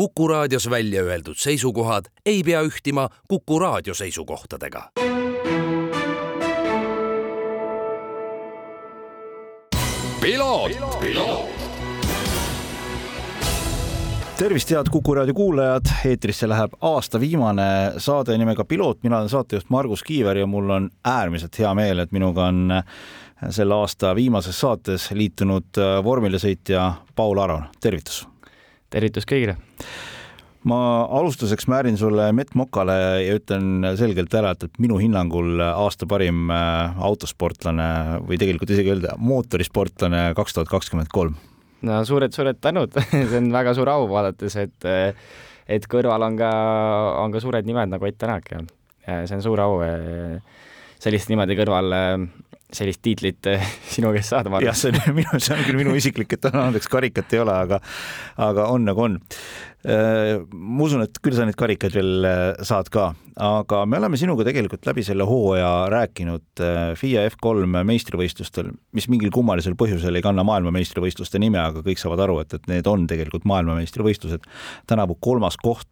Kuku raadios välja öeldud seisukohad ei pea ühtima Kuku raadio seisukohtadega. tervist, head Kuku raadio kuulajad, eetrisse läheb aasta viimane saade nimega Piloot, mina olen saatejuht Margus Kiiver ja mul on äärmiselt hea meel, et minuga on selle aasta viimases saates liitunud vormilisõitja Paul Aron, tervitus! Tervitus kõigile! ma alustuseks määrin sulle Mett Mokale ja ütlen selgelt ära, et, et minu hinnangul aasta parim autosportlane või tegelikult isegi öelda mootorisportlane kaks tuhat kakskümmend kolm no suured-suured tänud see on väga suur au, vaadates, et et kõrval on ka, on ka suured nimed nagu Ott Tänak ja see on suur au sellist niimoodi kõrval sellist tiitlit sinu käest saada, ma arvan. jah, see on minu, see on küll minu isiklik, et andeks, karikat ei ole, aga, aga on nagu on. Äh, ma usun, et küll sa neid karikaid veel äh, saad ka, aga me oleme sinuga tegelikult läbi selle hooaja rääkinud äh, FIA F3 meistrivõistlustel, mis mingil kummalisel põhjusel ei kanna maailmameistrivõistluste nime, aga kõik saavad aru, et, et need on tegelikult maailmameistrivõistlused. tänavu kolmas koht.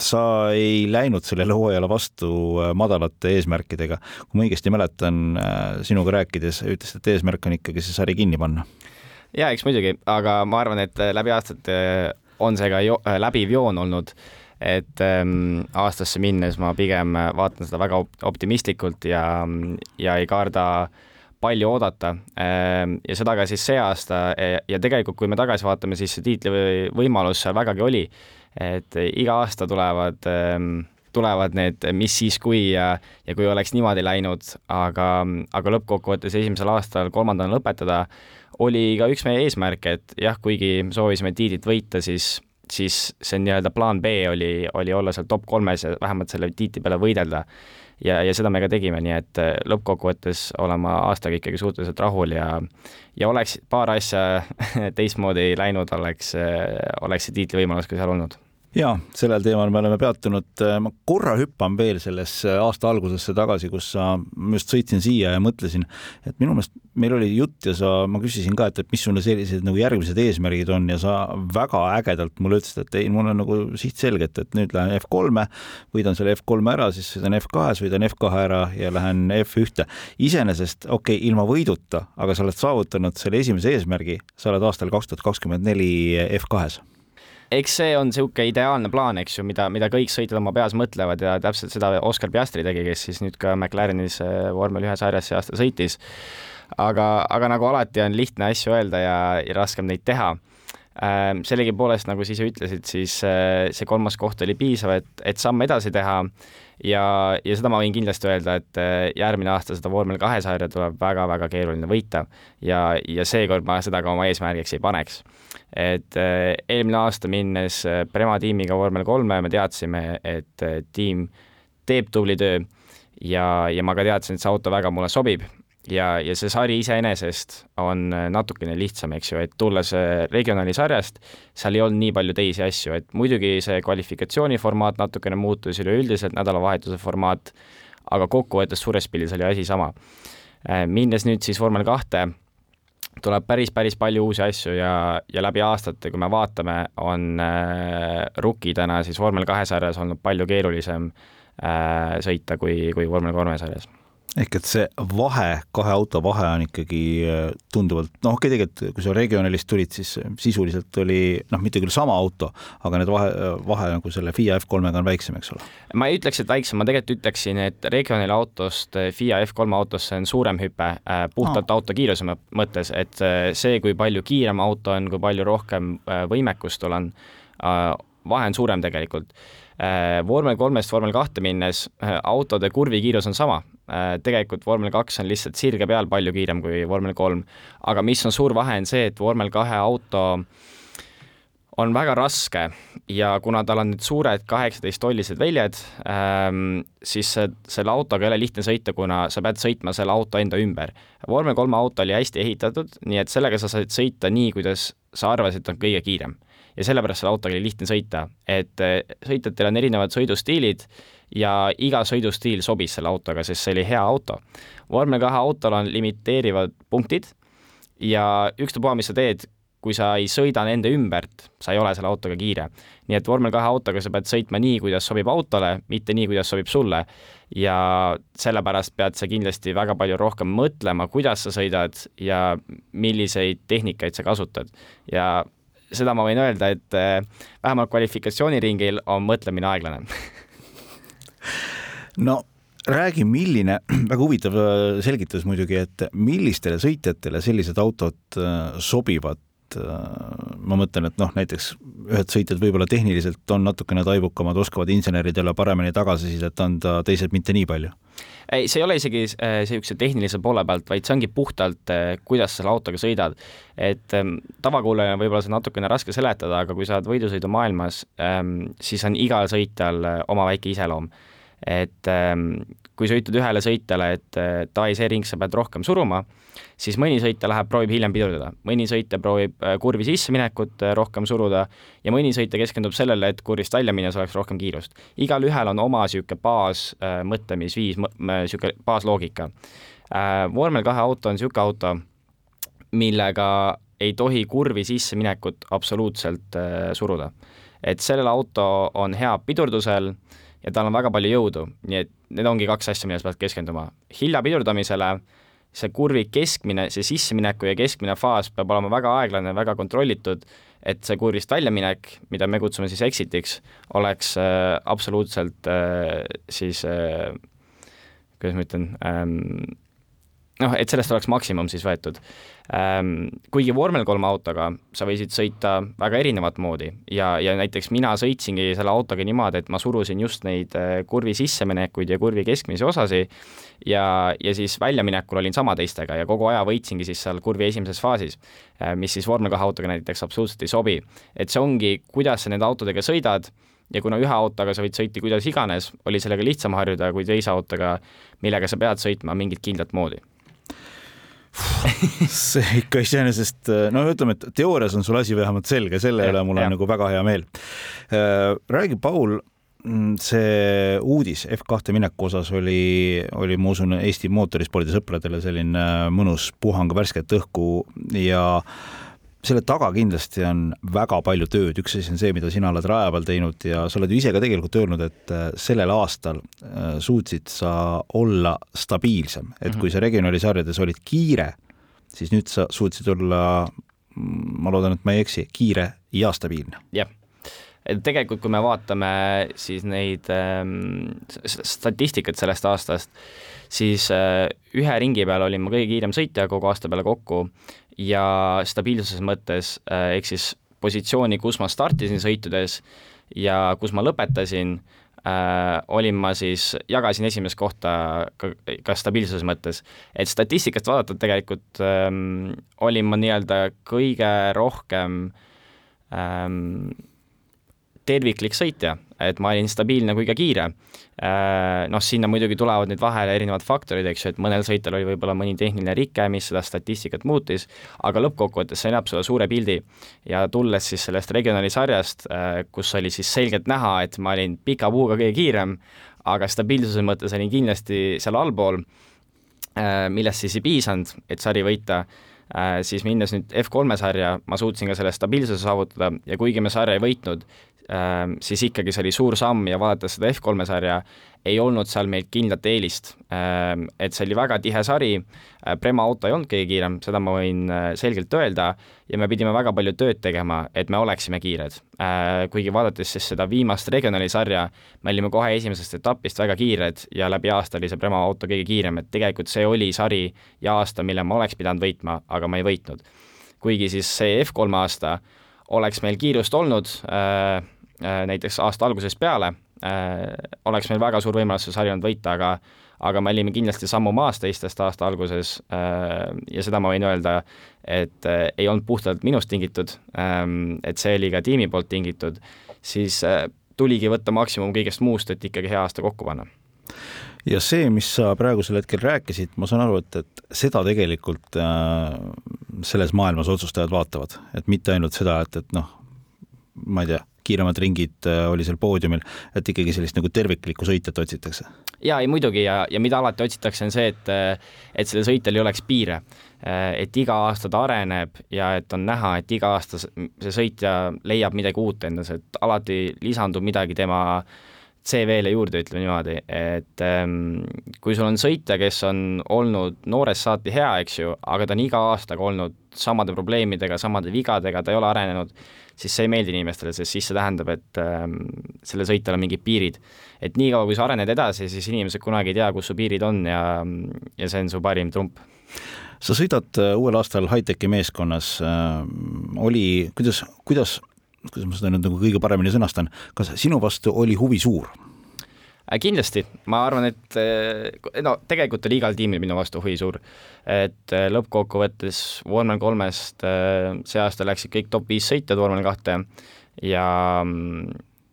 sa ei läinud sellele hooajale vastu madalate eesmärkidega. kui ma õigesti mäletan, sinuga rääkides ütlesid, et eesmärk on ikkagi see sari kinni panna. Ja eks muidugi, aga ma arvan, et äh, läbi aastate äh, on see ka jo äh, läbiv joon olnud, et ähm, aastasse minnes ma pigem vaatan seda väga optimistlikult ja, ja ei karda palju oodata. Ähm, ja seda ka siis see aasta ja tegelikult, kui me tagasi vaatame, siis see tiitli võimalus seal vägagi oli, et iga aasta tulevad ähm, tulevad need mis siis kui ja, ja kui oleks niimoodi läinud, aga, aga lõppkokkuvõttes esimesel aastal kolmandana lõpetada oli ka üks meie eesmärk, et jah, kuigi soovisime tiitlit võita, siis, siis see nii-öelda plaan B oli, oli olla seal top kolmes ja vähemalt selle tiitli peale võidelda. ja, ja seda me ka tegime, nii et äh, lõppkokkuvõttes olen ma aastaga ikkagi suhteliselt rahul ja ja oleks paar asja teistmoodi läinud, oleks, äh, oleks see tiitlivõimalus ka seal olnud ja sellel teemal me oleme peatunud, ma korra hüppan veel sellesse aasta algusesse tagasi, kus sa, ma just sõitsin siia ja mõtlesin, et minu meelest meil oli jutt ja sa, ma küsisin ka, et, et mis sul sellised nagu järgmised eesmärgid on ja sa väga ägedalt mulle ütlesid, et ei, mul on nagu siht selge, et, et nüüd lähen F3-e, võidan selle F3 ära, siis sõidan F2-s, võidan F2 ära ja lähen F1-te. iseenesest okei okay,, ilma võiduta, aga sa oled saavutanud selle esimese eesmärgi, sa oled aastal kaks tuhat kakskümmend neli F2-s eks see on niisugune ideaalne plaan, eks ju, mida, mida kõik sõitjad oma peas mõtlevad ja täpselt seda Oscar Piastri tegi, kes siis nüüd ka McLarenis äh, vormel ühe sarjas see aasta sõitis. aga, aga nagu alati on lihtne asju öelda ja, ja raskem neid teha sellegipoolest, nagu sa ise ütlesid, siis äh, see kolmas koht oli piisav, et, et samm edasi teha. Ja, ja seda ma võin kindlasti öelda, et äh, järgmine aasta seda vormel kahe sarja tuleb väga-väga keeruline võita. Ja, ja seekord ma seda ka oma eesmärgiks ei paneks. Et äh, eelmine aasta minnes Prema tiimiga vormel kolme me teadsime, et tiim teeb tubli töö. Ja, ja ma ka teadsin, et see auto väga mulle sobib ja, ja see sari iseenesest on natukene lihtsam, eks ju, et tulles regionaalisarjast, seal ei olnud nii palju teisi asju, et muidugi see kvalifikatsiooniformaat natukene muutus, üleüldiselt nädalavahetuse formaat, aga kokkuvõttes suures pildis oli asi sama. minnes nüüd siis vormel kahte tuleb päris, päris palju uusi asju ja, ja läbi aastate, kui me vaatame, on äh, Rookie täna siis vormel kahe sarjas olnud palju keerulisem äh, sõita kui, kui vormel kolme sarjas ehk et see vahe, kahe auto vahe on ikkagi äh, tunduvalt, noh, okei okay,, tegelikult kui sa Regionalist tulid, siis sisuliselt oli noh, mitte küll sama auto, aga need vahe, vahe nagu selle FIA F3-ga on väiksem, eks ole? ma ei ütleks, et väiksem, ma tegelikult ütleksin, et Regionali autost FIA F3 autosse on suurem hüpe äh, puhtalt ah. auto kiiruse mõttes, et äh, see, kui palju kiirem auto on, kui palju rohkem võimekust sul on, vahe on suurem tegelikult vormel kolmest vormel kahte minnes autode kurvikiirus on sama, Äh, tegelikult vormel kaks on lihtsalt sirge peal palju kiirem kui vormel kolm. aga mis on suur vahe, on see, et vormel kahe auto on väga raske ja kuna tal on need suured kaheksateist tollised väljad ähm,, siis selle autoga ei ole lihtne sõita, kuna sa pead sõitma selle auto enda ümber. vormel kolme auto oli hästi ehitatud, nii et sellega sa said sõita nii, kuidas sa arvasid, on kõige kiirem. Ja sellepärast selle autoga oli lihtne sõita, et äh, sõitjatel on erinevad sõidustiilid ja iga sõidustiil sobis selle autoga, sest see oli hea auto. vormel kahe autol on limiteerivad punktid ja ükstapuha, mis sa teed, kui sa ei sõida nende ümbert, sa ei ole selle autoga kiire. nii et vormel kahe autoga sa pead sõitma nii, kuidas sobib autole, mitte nii, kuidas sobib sulle. ja sellepärast pead sa kindlasti väga palju rohkem mõtlema, kuidas sa sõidad ja milliseid tehnikaid sa kasutad. ja seda ma võin öelda, et eh, vähemalt kvalifikatsiooniringil on mõtlemine aeglane no räägi, milline, väga huvitav äh, selgitus muidugi, et millistele sõitjatele sellised autod äh, sobivad? Äh, ma mõtlen, et noh, näiteks ühed sõitjad võib-olla tehniliselt on natukene taibukamad, oskavad inseneridele paremini tagasisidet anda, teised mitte nii palju ei, see ei ole isegi niisuguse äh, tehnilise poole pealt, vaid see ongi puhtalt äh,, kuidas selle autoga sõidad. et ähm, tavakuulajana võib-olla see on natukene raske seletada, aga kui sa oled võidusõidumaailmas ähm,, siis on igal sõitjal äh, oma väike iseloom et ähm, kui sa ütled ühele sõitjale, et äh, davai, see ring sa pead rohkem suruma, siis mõni sõitja läheb, proovib hiljem pidurdada, mõni sõitja proovib äh, kurvi sisseminekut äh, rohkem suruda ja mõni sõitja keskendub sellele, et kurvist välja minnes oleks rohkem kiirust. igalühel on oma niisugune baasmõtlemisviis, niisugune baasloogika. vormel kahe auto on niisugune auto, millega ei tohi kurvi sisseminekut absoluutselt suruda. et sellel auto on hea pidurdusel ja tal on väga palju jõudu, nii et need ongi kaks asja, millele sa pead keskenduma. hilja pidurdamisele, see kurvi keskmine, see sissemineku ja keskmine faas peab olema väga aeglane, väga kontrollitud, et see kurvist väljaminek, mida me kutsume siis exit'iks, oleks äh, absoluutselt äh, siis äh, kuidas ma ütlen ähm,, noh, et sellest oleks maksimum siis võetud ähm,. kuigi vormel kolme autoga sa võisid sõita väga erinevat moodi ja, ja näiteks mina sõitsingi selle autoga niimoodi, et ma surusin just neid äh, kurvi sisseminekuid ja kurvi keskmisi osasi ja, ja siis väljaminekul olin sama teistega ja kogu aja võitsingi siis seal kurvi esimeses faasis, äh, mis siis vormel kahe autoga näiteks absoluutselt ei sobi. et see ongi, kuidas sa nende autodega sõidad ja kuna ühe autoga sa võid sõita kuidas iganes, oli sellega lihtsam harjuda kui teise autoga, millega sa pead sõitma mingit kindlat moodi see ikka iseenesest, no ütleme, et teoorias on sul asi vähemalt selge, selle üle mul on ja. nagu väga hea meel. Äh, räägi, Paul, mm, see uudis F2 mineku osas oli, oli, ma usun, Eesti mootorispordi sõpradele selline mõnus puhang värsket õhku ja selle taga kindlasti on väga palju tööd, üks asi on see, mida sina oled raja peal teinud ja sa oled ju ise ka tegelikult öelnud, et äh, sellel aastal äh, suutsid sa olla stabiilsem, et kui sa regionaalisarjades olid kiire, siis nüüd sa suutsid olla, mm, ma loodan, et ma ei eksi, kiire ja stabiilne. jah et tegelikult, kui me vaatame siis neid ähm, statistikat sellest aastast, siis äh, ühe ringi peal olin ma kõige kiirem sõitja kogu aasta peale kokku ja stabiilsuse mõttes äh, ehk siis positsiooni, kus ma startisin sõitudes ja kus ma lõpetasin äh,, olin ma siis, jagasin esimest kohta ka, ka stabiilsuse mõttes. et statistikast vaadates tegelikult ähm, olin ma nii-öelda kõige rohkem ähm, terviklik sõitja, et ma olin stabiilne kui ka kiire. Äh, noh, sinna muidugi tulevad nüüd vahele erinevad faktorid, eks ju, et mõnel sõitjal oli võib-olla mõni tehniline rike, mis seda statistikat muutis, aga lõppkokkuvõttes see annab sulle suure pildi ja tulles siis sellest regionaalisarjast, äh, kus oli siis selgelt näha, et ma olin pika puuga kõige kiirem, aga stabiilsuse mõttes olin kindlasti seal allpool, äh, millest siis ei piisanud, et sari võita siis minnes nüüd F3 sarja, ma suutsin ka selle stabiilsuse saavutada ja kuigi me sarja ei võitnud, siis ikkagi see oli suur samm ja vaadates seda F3 sarja, ei olnud seal meil kindlat eelist. Ehm, et see oli väga tihe sari, äh, Prema auto ei olnud kõige kiirem, seda ma võin äh, selgelt öelda, ja me pidime väga palju tööd tegema, et me oleksime kiired. Äh, kuigi vaadates siis seda viimast regionaalisarja, me olime kohe esimesest etapist väga kiired ja läbi aasta oli see Prema auto kõige kiirem, et tegelikult see oli sari ja aasta, mille ma oleks pidanud võitma, aga ma ei võitnud. kuigi siis see F3 aasta oleks meil kiirust olnud Äh, näiteks aasta algusest peale, äh, oleks meil väga suur võimalus see sari olnud võita, aga aga me olime kindlasti sammu maas teistest aasta alguses äh, ja seda ma võin öelda, et ei olnud puhtalt minust tingitud, ähm, et see oli ka tiimi poolt tingitud, siis tuligi võtta maksimum kõigest muust, et ikkagi hea aasta kokku panna. Ja see, mis sa praegusel hetkel rääkisid, ma saan aru, et, et seda tegelikult äh, selles maailmas otsustajad vaatavad, et mitte ainult seda, et, et noh, ma ei tea, kiiremad ringid oli seal poodiumil, et ikkagi sellist nagu terviklikku sõitjat otsitakse? jaa, ei muidugi ja, ja mida alati otsitakse, on see, et et sellel sõitjal ei oleks piire. et iga aasta ta areneb ja et on näha, et iga aasta see sõitja leiab midagi uut endas, et alati lisandub midagi tema äh, CV-le juurde, ütleme niimoodi, et ähm, kui sul on sõitja, kes on olnud noorest saati hea, eks ju, aga ta on iga aastaga olnud samade probleemidega, samade vigadega, ta ei ole arenenud, siis see ei meeldi inimestele, sest siis see tähendab, et ähm, sellel sõitjal on mingid piirid. et niikaua, kui sa arened edasi, siis inimesed kunagi ei tea, kus su piirid on ja, ja see on su parim trump sa sõidad äh, uuel aastal Hightechi meeskonnas äh,, oli, kuidas, kuidas kuidas ma seda nüüd nagu kõige paremini sõnastan, kas sinu vastu oli huvi suur? Äh, kindlasti, ma arvan, et äh, no tegelikult oli igal tiimil minu vastu huvi suur. et äh, lõppkokkuvõttes vormel kolmest see aasta läksid kõik top viis sõitjad vormel kahte. Ja,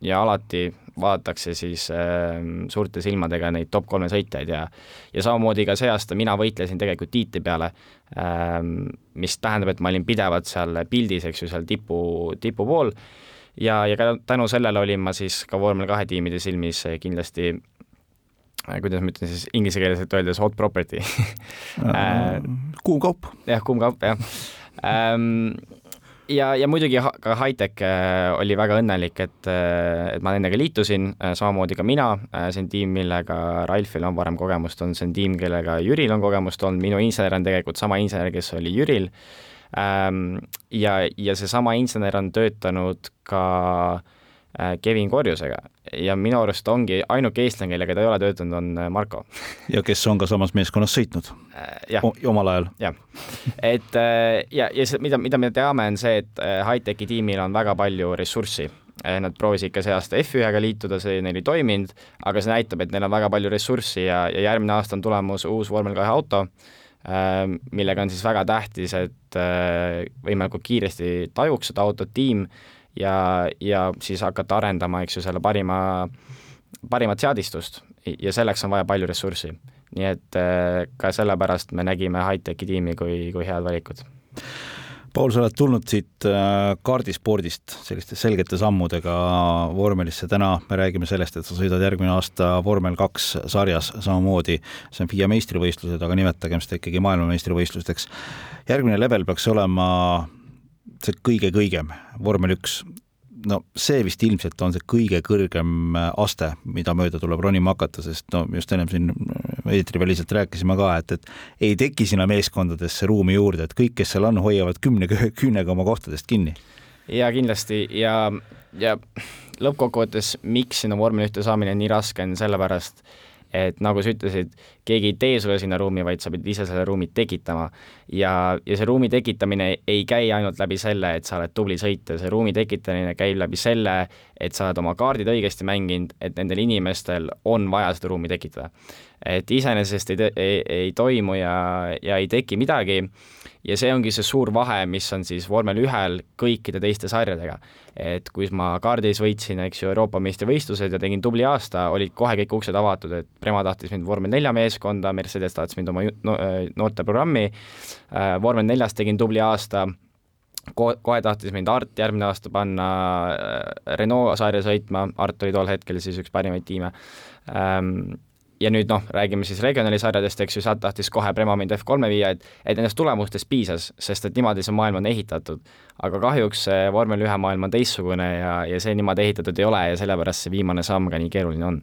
ja alati vaadatakse siis äh, suurte silmadega neid top kolme sõitjaid ja ja samamoodi ka see aasta mina võitlesin tegelikult tiitli peale äh,, mis tähendab, et ma olin pidevalt seal pildis, eks ju, seal tipu, tipu pool ja, ja ka tänu sellele olin ma siis ka vormel kahe tiimide silmis kindlasti äh, kuidas ma ütlen siis inglise keeles öeldes hot property. Äh, kuum kaup. jah, kuum kaup, jah. Ähm, ja, ja muidugi ka Hightech äh, oli väga õnnelik, et, äh, et ma nendega liitusin, samamoodi ka mina, see on tiim, millega Ralfil on varem kogemust olnud, see on tiim, kellega Jüril on kogemust olnud, minu insener on tegelikult sama insener, kes oli Jüril, ja, ja seesama insener on töötanud ka Kevin Korjusega ja minu arust ongi ainuke eestlane, kellega ta ei ole töötanud, on Marko. ja kes on ka samas meeskonnas sõitnud äh, omal ajal. jah, et äh, ja, ja see, mida, mida me teame, on see, et äh, Hightechi tiimil on väga palju ressurssi. Äh, nad proovisid ka see aasta F1-ga liituda, see neil ei toiminud, aga see näitab, et neil on väga palju ressurssi ja, ja järgmine aasta on tulemas uus vormel kahe auto, millega on siis väga tähtis, et võimalikult kiiresti tajuks seda autot tiim ja, ja siis hakata arendama, eks ju, selle parima, parimat seadistust ja selleks on vaja palju ressurssi nii et äh, ka sellepärast me nägime Hightechi tiimi kui, kui head valikud. Paul, sa oled tulnud siit äh, kaardispordist selliste selgete sammudega vormelisse, täna me räägime sellest, et sa sõidad järgmine aasta vormel kaks sarjas samamoodi, see on FIA meistrivõistlused, aga nimetagem seda ikkagi maailmameistrivõistlusteks. järgmine level peaks olema see kõige kõigem, vormel üks no see vist ilmselt on see kõige kõrgem äh, aste, mida mööda tuleb ronima hakata, sest no just ennem siin äh, eetriväliselt rääkisime ka, et, et ei teki sinna meeskondadesse ruumi juurde, et kõik, kes seal on, hoiavad kümne küünega oma kohtadest kinni. ja kindlasti ja, ja lõppkokkuvõttes, miks sinna vormel ühte saamine nii raske on, sellepärast et nagu sa ütlesid, keegi ei tee sulle sinna ruumi, vaid sa pead ise selle ruumi tekitama. ja, ja see ruumi tekitamine ei käi ainult läbi selle, et sa oled tubli sõitja, see ruumi tekitamine käib läbi selle, et sa oled oma kaardid õigesti mänginud, et nendel inimestel on vaja seda ruumi tekitada. et iseenesest ei, ei, ei toimu ja, ja ei teki midagi ja see ongi see suur vahe, mis on siis vormel ühel kõikide teiste sarjadega. et kui ma kaardis võitsin, eks ju, Euroopa meistrivõistlused ja tegin tubli aasta, olid kohe kõik uksed avatud, et Prema tahtis mind vormel nelja meeskonda, Mercedes tahtis mind oma no, noorteprogrammi, äh, vormel neljas tegin tubli aasta, ko-, kohe tahtis mind Art järgmine aasta panna äh, Renault sarja sõitma, Art oli tol hetkel siis üks parimaid tiime ähm, ja nüüd noh, räägime siis regionaalisarjadest, eks ju, sealt tahtis kohe Prema mind F3-e viia, et et nendest tulemustest piisas, sest et niimoodi see maailm on ehitatud. aga kahjuks see vormel ühe maailm on teistsugune ja, ja see niimoodi ehitatud ei ole ja sellepärast see viimane samm ka nii keeruline on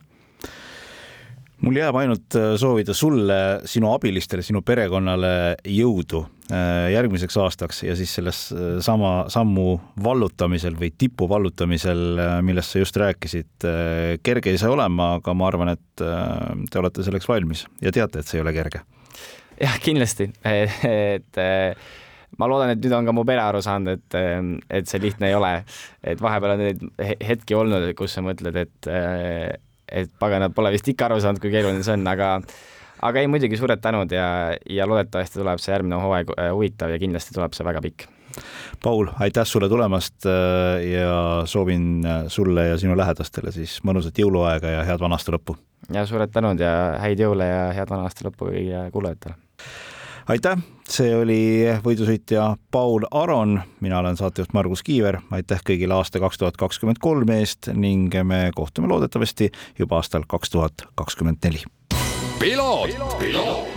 mul jääb ainult äh, soovida sulle, sinu abilistele, sinu perekonnale jõudu äh, järgmiseks aastaks ja siis selles äh, sama sammu vallutamisel või tipu vallutamisel, millest sa just rääkisid. kerge ei saa olema, aga ma arvan, et te olete selleks valmis ja teate, et see ei ole kerge. jah, kindlasti, et ma loodan, et nüüd on ka mu pere aru saanud, et, et see lihtne ei ole. et vahepeal on neid hetki olnud, kus sa mõtled, et et paganad pole vist ikka aru saanud, kui keeruline see on, aga aga ei, muidugi suured tänud ja, ja loodetavasti tuleb see järgmine hooaeg äh, huvitav ja kindlasti tuleb see väga pikk. Paul, aitäh sulle tulemast äh, ja soovin äh, sulle ja sinu lähedastele siis mõnusat jõuluaega ja head vana aasta lõppu! ja suured tänud ja häid jõule ja head vana aasta lõppu kõigile kuulajatele! Aitäh, see oli võidusõitja Paul Aron, mina olen saatejuht Margus Kiiver, aitäh kõigile aasta kaks tuhat kakskümmend kolm eest ning me kohtume loodetavasti juba aastal kaks tuhat kakskümmend neli. piloot, piloot..